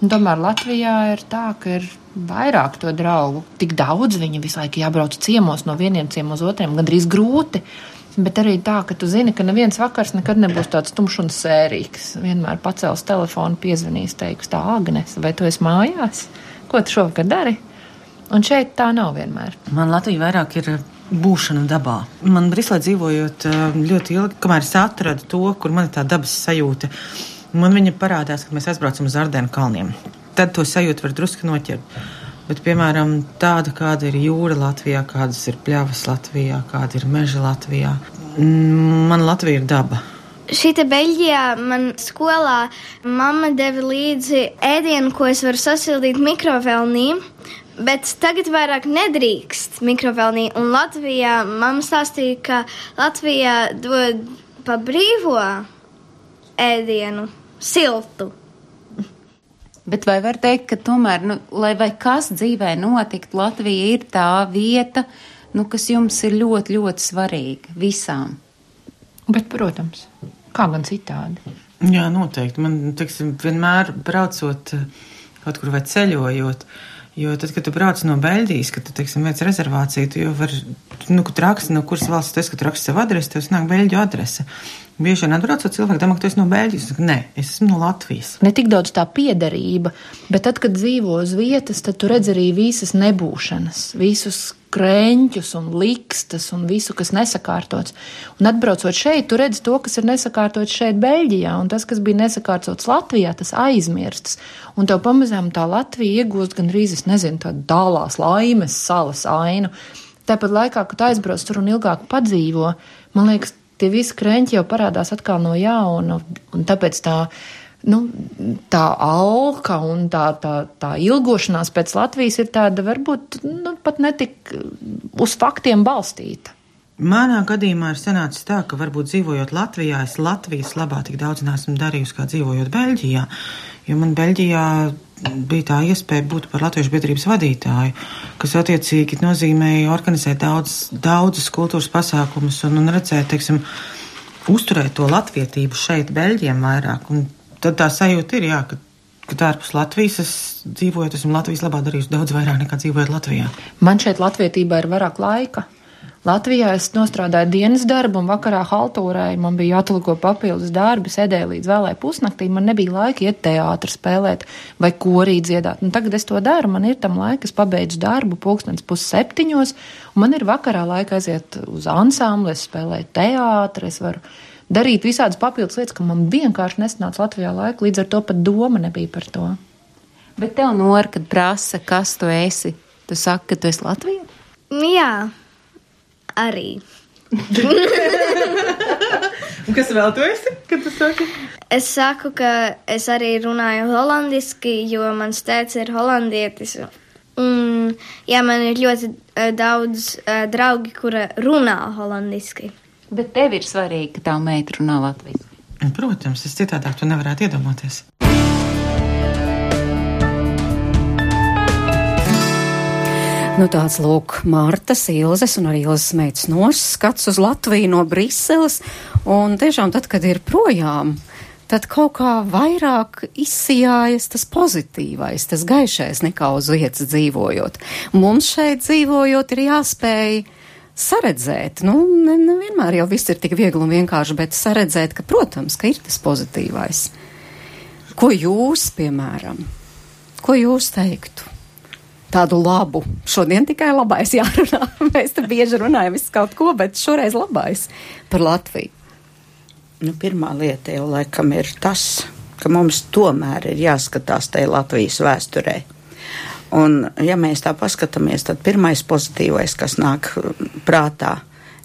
Un tomēr Latvijā ir tā, ka ir vairāk to draugu. Tik daudz viņi visu laiku jābrauc ciemos no vieniem ciemos uz otriem, gandrīz grūti. Bet arī tā, ka tu zini, ka neviens vakars nekad nebūs tāds tumšs un sērīgs. Vienmēr pacels telefonu, piezvanīs, teiks, tā, Agnēs, vai tu esi mājās? Ko tu šovakar dari? Un šeit tā nav vienmēr. Man Latvija vairāk ir būšana dabā. Man Briselē dzīvojot eh, ļoti ilgi, kamēr es atradu to, kur man ir tā dabas sajūta, man viņa parādās, kad mēs aizbraucam uz Ardēnu kalniem. Tad to sajūtu var drusku noķert. Bet, piemēram, tāda, kāda ir jūra Latvijā, kādas ir pļavas Latvijā, kāda ir meža Latvijā, man Latvija ir daba. Šī beļģijā man skolā mamma deva līdzi ēdienu, ko es varu sasildīt mikrovēlnī. Bet tagad vairāk nedrīkst mikrovēlnī, un Latvijā mamma stāstīja, ka Latvijā dod pa brīvo ēdienu, siltu. Bet vai var teikt, ka tomēr, nu, lai vai kas dzīvē notikt, Latvija ir tā vieta, nu, kas jums ir ļoti, ļoti svarīga visām? Bet, protams, kā gan citādi? Jā, noteikti. Man, teiksim, vienmēr braucot kaut kur vai ceļojot, uh, Jo tad, kad tu brauc no Beļģijas, kad tu, teiksim, veic rezervāciju, tu jau vari, nu, kad raksti, no kuras valsts tu esi, kad raksti savu adresi, tev nāk Beļģu adrese. Bieži vien atbraucot cilvēki domā, ka tu esi no Beļģijas. Nē, es esmu no Latvijas. Ne tik daudz tā piederība, bet tad, kad dzīvo uz vietas, tad tu redz arī visas nebūšanas, visus krēņķus un likstas un visu, kas nesakārtots. Un atbraucot šeit, tu redz to, kas ir nesakārtots šeit, Beļģijā, un tas, kas bija nesakārtots Latvijā, tas aizmirsts. Un tev pamazām tā Latvija iegūst gan rīz, es nezinu, tādu dālās laimes salas ainu. Tāpat laikā, kad aizbrauc tur un ilgāk padzīvo, man liekas, tie visi krēņķi jau parādās atkal no jauna, un tāpēc tā nu, tā alka un tā, tā, tā ilgošanās pēc Latvijas ir tāda varbūt nu, pat netik uz faktiem balstīta. Manā gadījumā ir sanācis tā, ka varbūt dzīvojot Latvijā, es Latvijas labā tik daudz neesmu darījusi kā dzīvojot Beļģijā, jo man Beļģijā bija tā iespēja būt par Latviešu biedrības vadītāju, kas attiecīgi nozīmēja organizēt daudz, daudzus kultūras pasākumus un, un redzēt, teiksim, uzturēt to latvietību šeit Beļģiem vairāk. Un tad tā sajūta ir, jā, ka, ka ārpus Latvijas es dzīvoju, esmu Latvijas labā darījusi daudz vairāk nekā dzīvojot Latvijā. Man šeit latvietībā ir vairāk laika. Latvijā es strādāju dienas darbu, un vakarā haltūrēju. Man bija jāatliko papildus darbi, sēdēju līdz vēlai pusnaktī. Man nebija laika iet teātrī spēlēt vai korī dziedāt. Un tagad es to daru. Man ir tam laika, es pabeidzu darbu pulkstenis pusseptiņos, un man ir vakarā laika aiziet uz ansambli, es spēlēju teātrī darīt visādas papildus lietas, ka man vienkārši nesanāca Latvijā laika, līdz ar to pat doma nebija par to. Bet tev nor, kad prasa, kas tu esi, tu saki, ka tu esi Latvijā? Jā, arī. Kas vēl tu esi, tu saki? Es saku, ka es arī runāju holandiski, jo mans tēvs ir holandietis. Un, jā, man ir ļoti uh, daudz uh, draugi, kura runā holandiski. Bet tev ir svarīgi, ka tā meita runā latviešu. Protams, es citādāk to nevarētu iedomāties. Nu, tāds lūk, Mārtas, Ilzes un arī Ilzes meitas noskats uz Latviju no Briseles. Un tiešām tad, kad ir projām, tad kaut kā vairāk izsijājas tas pozitīvais, tas gaišais nekā uz vietas dzīvojot. Mums šeit dzīvojot ir jāspēj saredzēt, nu, ne, nevienmēr jau viss ir tik viegli un vienkārši, bet saredzēt, ka, protams, ka ir tas pozitīvais. Ko jūs, piemēram, ko jūs teiktu? tādu labu. Šodien tikai labais jārunā. Mēs te bieži runājam visu kaut ko, bet šoreiz labais par Latviju. Nu, pirmā lieta jau laikam ir tas, ka mums tomēr ir jāskatās tajā Latvijas vēsturē. Un, ja mēs tā paskatāmies, tad pirmais pozitīvais, kas nāk prātā,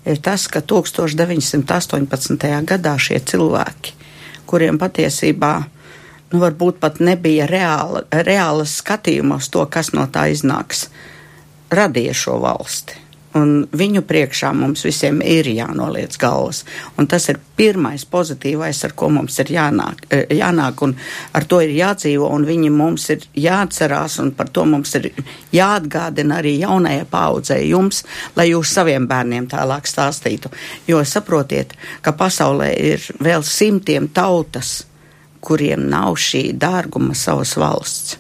ir tas, ka 1918. gadā šie cilvēki, kuriem patiesībā nu, varbūt pat nebija reāla, reālas skatījuma uz to, kas no tā iznāks, radīja šo valsti. Un viņu priekšā mums visiem ir jānoliec galvas. Un tas ir pirmais pozitīvais, ar ko mums ir jānāk, eh, jānāk un ar to ir jādzīvo, un viņi mums ir jāatcerās, un par to mums ir jāatgādina arī jaunajai paudzei jums, lai jūs saviem bērniem tālāk stāstītu. Jo saprotiet, ka pasaulē ir vēl simtiem tautas, kuriem nav šī dārguma savas valsts.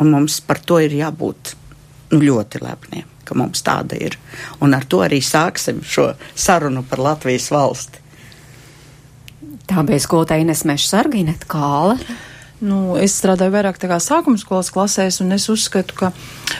Un mums par to ir jābūt nu, ļoti lepniem, ka mums tāda ir. Un ar to arī sāksim šo sarunu par Latvijas valsti. Tā bija skolotāja Ines Meša Sargīnet Kāla. Nu, es strādāju vairāk tā kā sākuma skolas klasēs, un es uzskatu, ka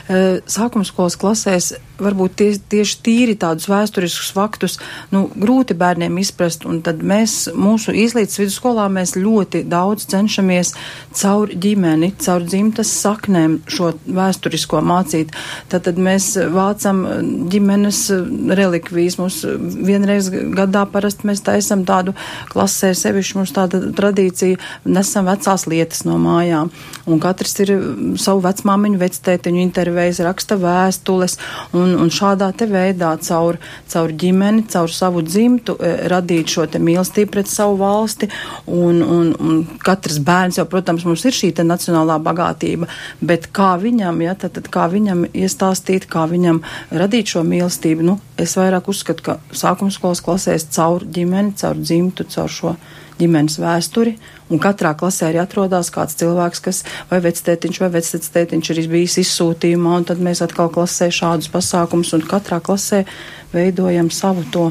e, sākuma skolas klasēs varbūt tie, tieši tīri tādus vēsturiskus faktus, nu, grūti bērniem izprast, un tad mēs mūsu izlīdz vidusskolā mēs ļoti daudz cenšamies caur ģimeni, caur dzimtas saknēm šo vēsturisko mācīt. Tad, tad mēs vācam ģimenes relikvijas, mums vienreiz gadā parasti mēs taisam tādu klasē, sevišķi mums tāda tradīcija, nesam vecās lietas no mājām, un katrs ir savu vecmāmiņu, vectētiņu intervējis, raksta vēstules, un un, šādā te veidā caur, caur ģimeni, caur savu dzimtu e, radīt šo te mīlestību pret savu valsti, un, un, un katrs bērns jau, protams, mums ir šī te nacionālā bagātība, bet kā viņam, ja, tad, tad kā viņam iestāstīt, kā viņam radīt šo mīlestību, nu, es vairāk uzskatu, ka sākuma skolas klasēs caur ģimeni, caur dzimtu, caur šo ģimenes vēsturi, un katrā klasē arī atrodas kāds cilvēks, kas vai vectētiņš vai vectētiņš ir bijis izsūtījumā, un tad mēs atkal klasē šādus pasākumus, un katrā klasē veidojam savu to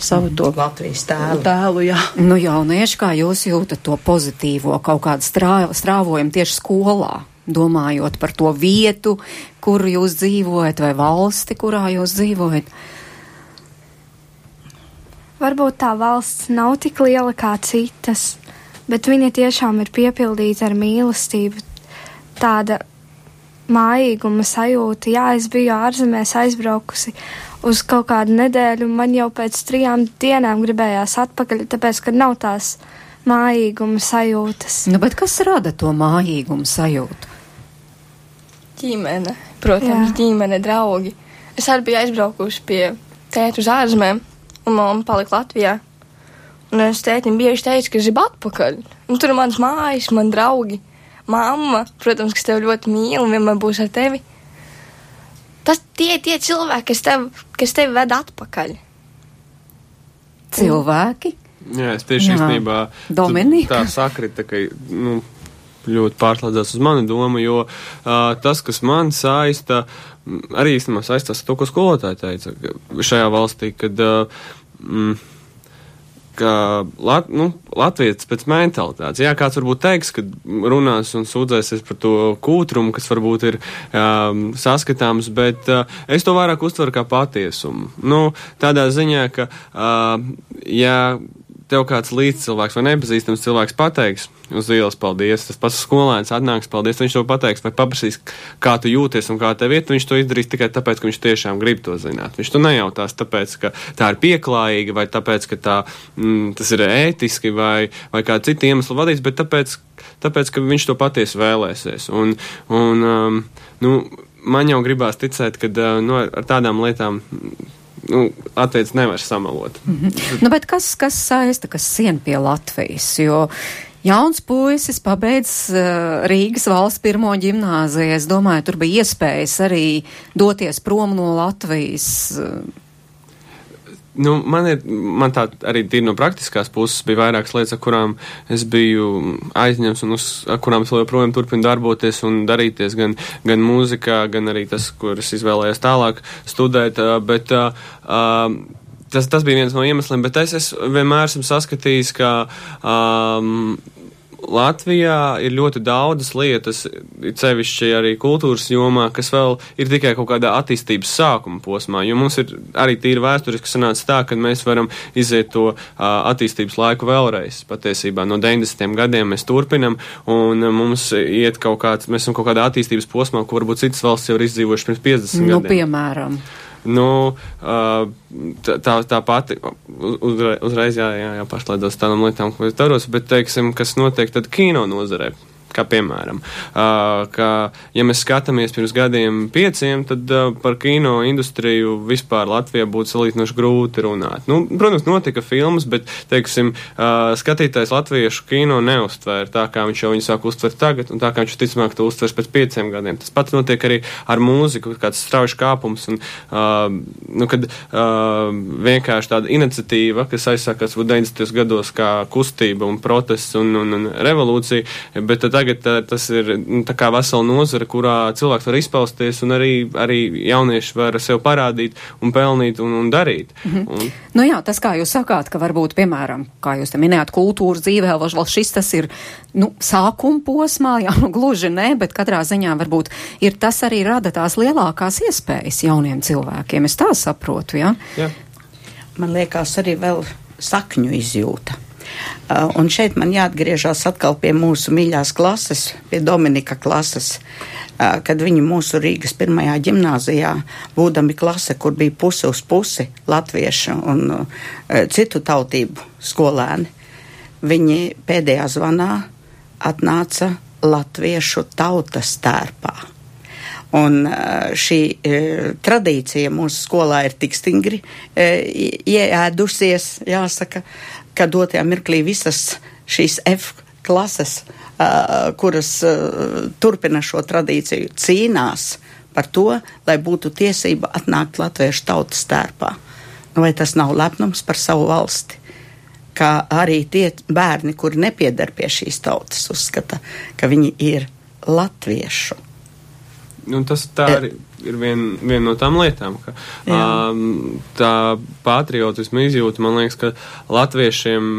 savu to Latvijas tēlu. tēlu jā. Nu, jaunieši, kā jūs jūtat to pozitīvo kaut kādu strā, strāvojumu tieši skolā? Domājot par to vietu, kur jūs dzīvojat, vai valsti, kurā jūs dzīvojat. Varbūt tā valsts nav tik liela kā citas, bet viņa tiešām ir piepildīta ar mīlestību. Tāda mājīguma sajūta, jā, es biju ārzemēs aizbraukusi uz kaut kādu nedēļu, un man jau pēc trijām dienām gribējās atpakaļ, tāpēc, ka nav tās mājīguma sajūtas. Nu, bet kas rada to mājīguma sajūtu? Ģimene, protams, Jā. ģimene, draugi. Es arī biju aizbraukusi pie tēta uz ārzemēm un mamma palika Latvijā. Un es tētim bieži teicu, ka gribu atpakaļ. Un tur ir mans mājas, man draugi, mamma, protams, kas tevi ļoti mīl un vienmēr būs ar tevi. Tas tie tie cilvēki, kas tev, kas tevi ved atpakaļ. Cilvēki? Jā, es tieši īstenībā tā sakrita, ka, nu, ļoti pārslēdzās uz mani domu, jo uh, tas, kas man saista, arī īstenībā saistās ar to, ko skolotāji teica šajā valstī, kad uh, mm, ka Lat, nu, Latvijas pēc mentalitātes. Jā, kāds varbūt teiks, ka runās un sūdzēsies par to kūtrumu, kas varbūt ir um, saskatāms, bet uh, es to vairāk uztveru kā patiesumu. Nu, tādā ziņā, ka, uh, ja tev kāds līdzcilvēks vai nepazīstams cilvēks pateiks uz ielas paldies, tas pats skolēns atnāks paldies, viņš to pateiks vai paprasīs, kā tu jūties un kā tev iet, viņš to izdarīs tikai tāpēc, ka viņš tiešām grib to zināt. Viņš to nejautās tāpēc, ka tā ir pieklājīga vai tāpēc, ka tā, mm, tas ir ētiski vai, vai kā citi iemesli vadīts, bet tāpēc, tāpēc, ka viņš to patiesi vēlēsies. Un, un, um, nu, man jau gribās ticēt, ka uh, nu, ar tādām lietām nu, attiecībā nevar samalot. Mm -hmm. nu, kas, kas saista, kas sien pie Latvijas? Jo jauns puisis pabeidz uh, Rīgas valsts pirmo ģimnāziju. Es domāju, tur bija iespējas arī doties prom no Latvijas. Uh, Nu, man ir man tā arī tīri no praktiskās puses bija vairākas lietas, ar kurām es biju aizņemts un uz kurām es joprojām turpinu darboties un darīties gan, gan mūzikā, gan arī tas, kur es izvēlējos tālāk studēt. Bet, uh, Tas, tas bija viens no iemesliem, bet es, es vienmēr esmu saskatījis, ka um, Latvijā ir ļoti daudzas lietas, cevišķi arī kultūras jomā, kas vēl ir tikai kaut kādā attīstības sākuma posmā, jo mums ir arī tīri vēsturiski sanāca tā, ka mēs varam iziet to uh, attīstības laiku vēlreiz. Patiesībā no 90. gadiem mēs turpinam, un mums iet kaut kāds, mēs esam kaut kādā attīstības posmā, ko varbūt citas valsts jau ir izdzīvojuši pirms 50 nu, gadiem. Piemēram. Nu, tā, tā pati uzreiz, uzreiz jā, jā, jā pašlaidos tādām lietām, ko es daros, bet, teiksim, kas notiek tad kino nozarē. Kā piemēram, ka, ja mēs skatāmies pirms gadiem pieciem, tad par kino industriju vispār Latvijā būtu salīdzinoši grūti runāt. Nu, protams, notika filmas, bet, teiksim, skatītājs latviešu kino neuztvēra tā, kā viņš jau viņu sāk uztvert tagad, un tā kā viņš ticamāk to uztvers pēc pieciem gadiem. Tas pats notiek arī ar mūziku, kāds strauji kāpums, un, nu, kad vienkārši tāda iniciatīva, kas aizsākās 90. gados kā kustība un protests un, un, un revolūcija, bet tad tagad tā, tas ir nu, tā kā vesela nozara, kurā cilvēks var izpausties un arī, arī jaunieši var sev parādīt un pelnīt un, un darīt. Mm -hmm. un, nu jā, tas, kā jūs sakāt, ka varbūt, piemēram, kā jūs te minējāt, kultūras dzīvē, vēl, šis tas ir, nu, sākuma posmā, jā, nu, gluži ne, bet katrā ziņā varbūt ir tas arī rada tās lielākās iespējas jauniem cilvēkiem. Es tā saprotu, jā? jā. Man liekas arī vēl sakņu izjūta. Uh, un šeit man jāatgriežas atkal pie mūsu mīļās klases, pie Dominika klases, uh, kad viņi mūsu Rīgas pirmajā ģimnāzijā, būdami klase, kur bija pusi uz pusi latviešu un uh, citu tautību skolēni, viņi pēdējā zvanā atnāca latviešu tautas tērpā. Un šī e, tradīcija mūsu skolā ir tik stingri e, ieēdusies, jāsaka, ka dotajā mirklī visas šīs F klases, uh, kuras uh, turpina šo tradīciju, cīnās par to, lai būtu tiesība atnākt latviešu tautas tērpā. Nu, vai tas nav lepnums par savu valsti? Kā arī tie bērni, kuri nepiedar pie šīs tautas, uzskata, ka viņi ir latviešu. Nu, tas tā arī ir viena vien no tām lietām, ka um, tā patriotisma izjūta, man liekas, ka latviešiem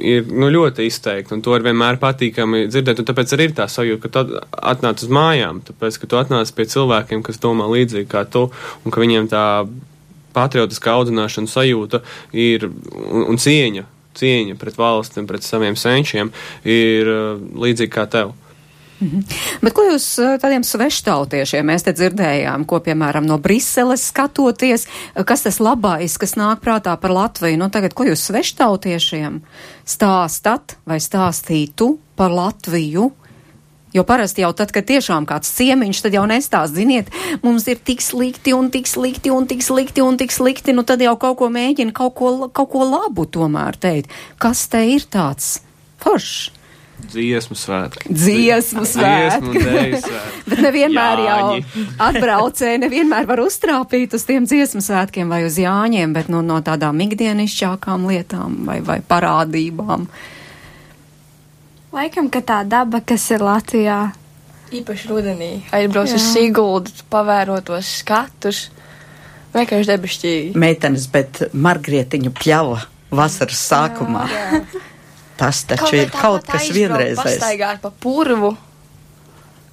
ir nu, ļoti izteikta, un to ir vienmēr patīkami dzirdēt, un tāpēc arī ir tā sajūta, ka tu atnāc uz mājām, tāpēc, ka tu atnāc pie cilvēkiem, kas domā līdzīgi kā tu, un ka viņiem tā patriotiskā audzināšana sajūta ir un, un cieņa, cieņa pret valsti un pret saviem senčiem ir līdzīga kā tev. -hmm. Bet ko jūs eh, tādiem sveštautiešiem mēs te dzirdējām, ko piemēram no Briseles skatoties, kas tas labais, kas nāk prātā par Latviju? Nu tagad, ko jūs sveštautiešiem stāstat vai stāstītu par Latviju? Jo parasti jau tad, kad tiešām kāds ciemiņš, tad jau nestāst, ziniet, mums ir tik slikti un tik slikti un tik slikti un tik slikti, nu tad jau kaut ko mēģina, kaut ko, kaut ko labu tomēr teikt. Kas te ir tāds foršs? Dziesmu svētki. Dziesmu svētki. Bet nevienmēr Jāņi. jau atbraucēji, nevienmēr var uztrāpīt uz tiem dziesmu svētkiem vai uz Jāņiem, bet no, no tādām ikdienišķākām lietām vai, vai parādībām. Laikam, ka tā daba, kas ir Latvijā. Īpaši rudenī aizbrauc uz Siguldu, pavērot tos skatus. Vienkārši debešķīgi. Meitenes, bet Margrietiņu pļava vasaras sākumā. Jā, jā. Tas taču kaut ir kaut kas vienreizējs. Pastaigāt pa purvu.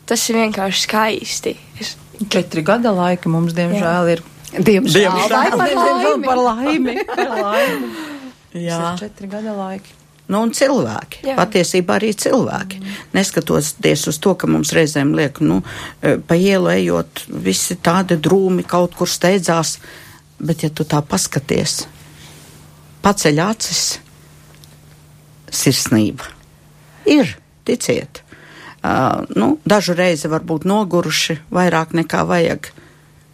Tas ir vienkārši skaisti. Es... Četri gada laika mums, diemžēl, Jā. ir. Diemžēl, diemžēl, par laimi. par laimi. Par laimi. Jā. Tas ir četri gada laiki. Nu, un cilvēki, Jā. Jā. patiesībā arī cilvēki. Mm. Neskatoties uz to, ka mums reizēm liek, nu, e, pa ielu ejot, visi tādi drūmi kaut kur steidzās, bet ja tu tā paskaties, paceļ acis, sirsnība. Ir, ticiet. Uh, nu, dažu reizi varbūt noguruši vairāk nekā vajag,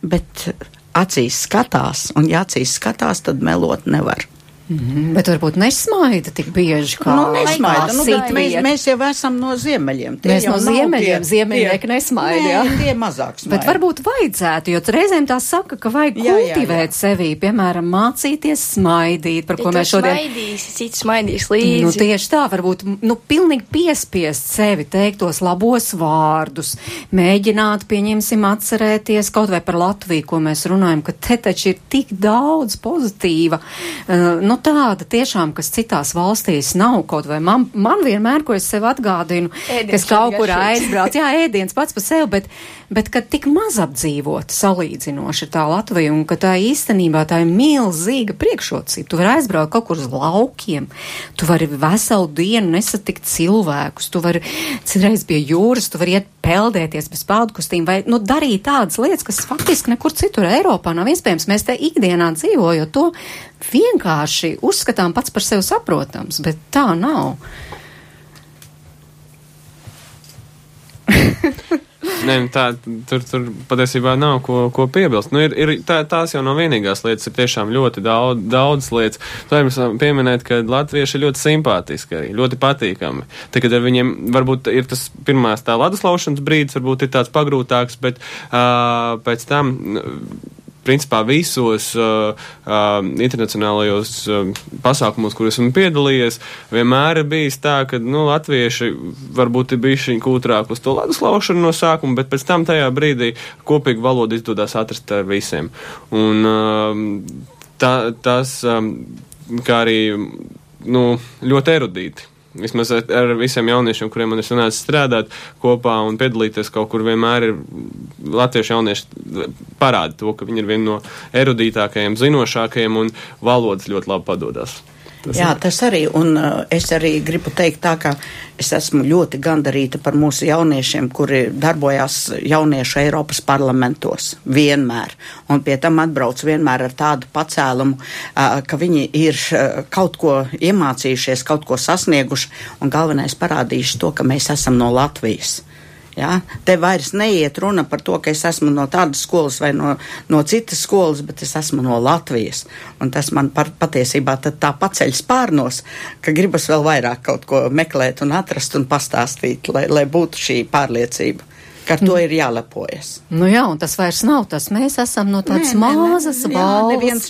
bet acīs skatās, un ja acīs skatās, tad melot nevar. Mhm, Bet varbūt nesmaida tik bieži kā Nu, nesmaida. Nu, bet mēs, mēs jau esam no ziemeļiem. Tie Mēs no ziemeļiem, ziemeļnieki nesmaida, Nē, jā. Tie mazāk smaida. Bet varbūt vajadzētu, jo reizēm tā saka, ka vajag Jā, jā, kultivēt sevī, piemēram, mācīties smaidīt, par ko mēs šodien. Smaidīs, cits smaidīs līdzi. Nu, tieši tā, varbūt nu, pilnīgi piespiest sevi teikt tos labos vārdus, mēģināt, pieņemsim, atcerēties kaut vai par Latviju, ko mēs runājam, ka te taču ir tik daudz pozitīva, uh, nu tāda tiešām, kas citās valstīs nav kaut vai man, man vienmēr, ko es sev atgādinu, Ēdiens kas kaut kur aizbrauc, jā, ēdiens pats par sevi, bet, bet kad tik maz apdzīvot salīdzinoši tā Latvija un ka tā īstenībā tā ir milzīga priekšrocība. Tu vari aizbraukt kaut kur uz laukiem, tu vari veselu dienu nesatikt cilvēkus, tu vari citreiz pie jūras, tu vari iet peldēties bez peldkustīm vai, nu, darīt tādas lietas, kas faktiski nekur citur Eiropā nav iespējams. Mēs te ikdienā dzīvojot to vienkārši uzskatām pats par sevi saprotams, bet tā nav. Nē, tā, tur, tur patiesībā nav ko, ko piebilst. Nu, ir, ir, tā, tās jau nav vienīgās lietas, ir tiešām ļoti daudz, daudz lietas. Jums pieminēt, ka latvieši ir ļoti simpātiski, arī ļoti patīkami. Tad, kad ar viņiem varbūt ir tas pirmās tā ledus laušanas brīdis, varbūt ir tāds pagrūtāks, bet uh, pēc tam. Principā visos uh, uh, internacionālajos uh, pasākumos, kur esmu piedalījies, vienmēr ir bijis tā, ka nu, latvieši varbūt ir bijuši kūtrāk uz to ledus laušanu no sākuma, bet pēc tam tajā brīdī kopīgi valodu izdodas atrast ar visiem. Un, um, tā, tas, um, kā arī nu, ļoti erudīti. Vismaz ar, ar visiem jauniešiem, kuriem man ir sanācis strādāt kopā un piedalīties kaut kur, vienmēr ir latviešu jaunieši parāda to, ka viņi ir vieni no erudītākajiem, zinošākajiem un valodas ļoti labi padodas. Tas Jā, tas arī, un uh, es arī gribu teikt tā, ka es esmu ļoti gandarīta par mūsu jauniešiem, kuri darbojās jauniešu Eiropas parlamentos vienmēr, un pie tam atbrauc vienmēr ar tādu pacēlumu, uh, ka viņi ir uh, kaut ko iemācījušies, kaut ko sasnieguši, un galvenais parādījuši to, ka mēs esam no Latvijas. Ja? Te vairs neiet runa par to, ka es esmu no tādas skolas vai no, no citas skolas, bet es esmu no Latvijas. Un tas man par, patiesībā tā paceļ spārnos, ka gribas vēl vairāk kaut ko meklēt un atrast un pastāstīt, lai, lai būtu šī pārliecība. ka Ar to ir jālepojas. Nu jā, un tas vairs nav tas. Mēs esam no tādas mazas jā, jā, neviens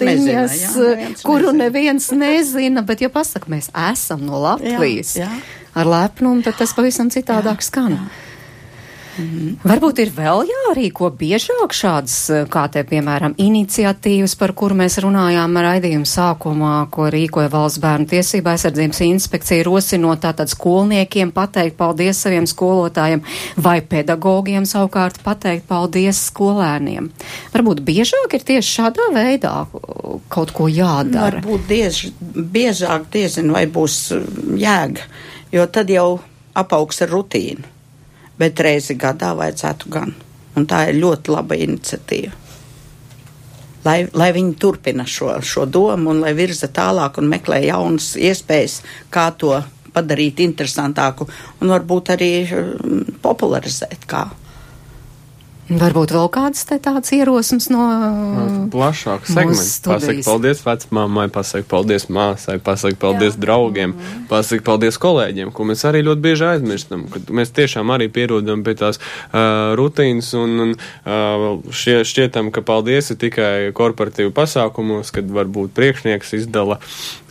kuru nezina. neviens nezina, bet ja pasaka, mēs esam no Latvijas Jā, jā. ar lepnumu, tad tas pavisam citādāk skan. Mhm. Varbūt ir vēl jārīko biežāk šādas, eh, kā te, piemēram, iniciatīvas, par kuru mēs runājām raidījuma sākumā, ko rīkoja Valsts bērnu tiesība aizsardzības inspekcija, rosinot tātad skolniekiem pateikt paldies saviem skolotājiem vai pedagogiem savukārt pateikt paldies skolēniem. Varbūt biežāk ir tieši šādā veidā uh, kaut ko jādara. Varbūt diez, biežāk diezin, vai būs uh, jēga, jo tad jau apaugs ar rutīnu. Bet reizi gadā vajadzētu gan. Un tā ir ļoti laba iniciatīva. Lai, lai viņi turpina šo, šo domu un lai virza tālāk un meklē jaunas iespējas, kā to padarīt interesantāku un varbūt arī um, popularizēt. Kā. Varbūt vēl kādas te tādas ierosmes no Plašāk mūsu segments. Pasaka paldies vecmāmai, pasaka paldies māsai, pasaka paldies Jā. draugiem, pasaka paldies kolēģiem, ko mēs arī ļoti bieži aizmirstam, kad mēs tiešām arī pierodam pie tās uh, rutīnas un, un uh, šie, šķietam, ka paldies ir tikai korporatīvu pasākumos, kad varbūt priekšnieks izdala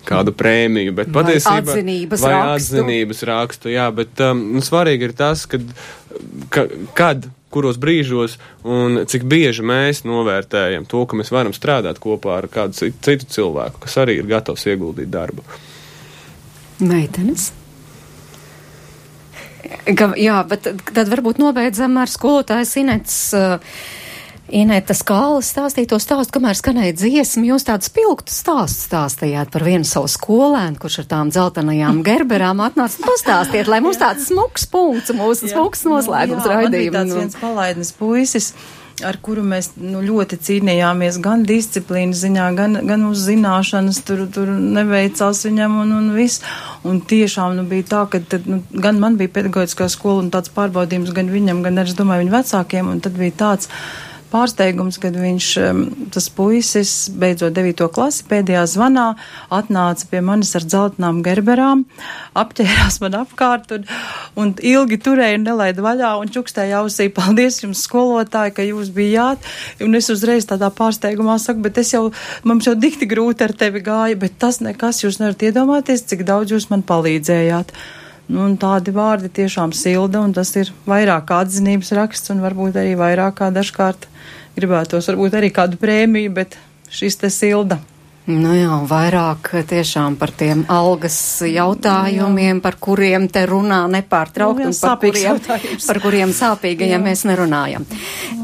kādu prēmiju, bet patiesībā atzinības vai rakstu. atzinības rakstu, jā, bet um, nu, svarīgi ir tas, kad, ka, kad kuros brīžos un cik bieži mēs novērtējam to, ka mēs varam strādāt kopā ar kādu ci- citu cilvēku, kas arī ir gatavs ieguldīt darbu. Meitenes. Ka, jā, bet tad- varbūt nobeidzam ar skolotāju Sinets uh, Inēta Skāla stāstīja to stāstu, kamēr skanēja dziesma. Jūs tādu spilgtu stāstu stāstījāt par vienu savu skolēnu, kurš ar tām dzeltenajām gerberām atnāca. Pastāstiet, lai mums tāds smuks punkts, mūsu smuks noslēgums raidījumā. tāds viens palaidnis puisis ar kuru mēs nu, ļoti cīnījāmies gan disciplīnas ziņā, gan, gan uz zināšanas, tur, tur neveicās viņam un, un viss. Un tiešām nu, bija tā, ka tad, nu, gan man bija pedagoģiskā skola un tāds pārbaudījums gan viņam, gan arī, es domāju, viņu vecākiem, un tad bija tāds pārsteigums, kad viņš, tas puisis, beidzot 9. klasi, pēdējā zvanā atnāca pie manis ar dzeltenām gerberām, apķērās man apkārt un, un ilgi turēja un nelaida vaļā un čukstēja ausī, paldies jums skolotāji, ka jūs bijāt. Un es uzreiz tādā pārsteigumā saku, bet es jau, mums jau dikti grūti ar tevi gāja, bet tas nekas, jūs nevarat iedomāties, cik daudz jūs man palīdzējāt. Nu, tādi vārdi tiešām silda, un tas ir vairāk kā atzinības raksts, un varbūt arī vairāk kā dažkārt gribētos, varbūt arī kādu prēmiju, bet šis te silda. Nu jā, vairāk tiešām par tiem algas jautājumiem, jā. par kuriem te runā nepārtraukt nu, un par kuriem, par kuriem sāpīgajiem mēs nerunājam.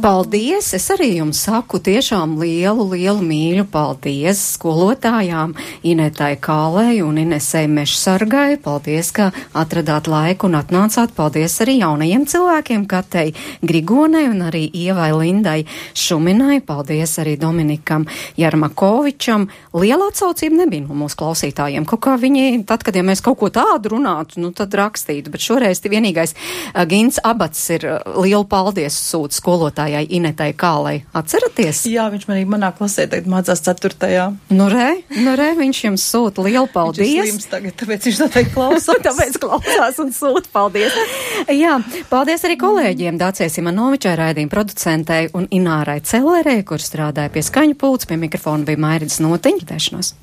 Paldies! Es arī jums saku tiešām lielu, lielu mīļu paldies skolotājām Inetai Kālei un Inesei Mešsargai. Paldies, ka atradāt laiku un atnācāt. Paldies arī jaunajiem cilvēkiem, Katei Grigonai un arī Ievai Lindai Šuminai. Paldies arī Dominikam Jarmakovičam liela atsaucība nebija no mūsu klausītājiem. Kaut kā viņi, tad, kad ja mēs kaut ko tādu runātu, nu tad rakstītu, bet šoreiz vienīgais uh, Gins Abats ir uh, lielu paldies sūt skolotājai Inetai Kālai. Atceraties? Jā, viņš manī manā klasē tagad mācās ceturtajā. Nu re, nu re, viņš jums sūta lielu paldies. Viņš tagad, tāpēc viņš noteikti klausās. tāpēc klausās un sūta paldies. Jā, paldies arī kolēģiem Dācijai Simanovičai, raidījuma producentei un Inārai Cellerei, kur strādāja pie skaņu pults, pie mikrofona bija Mairidis Notiņa dzirdēšanos!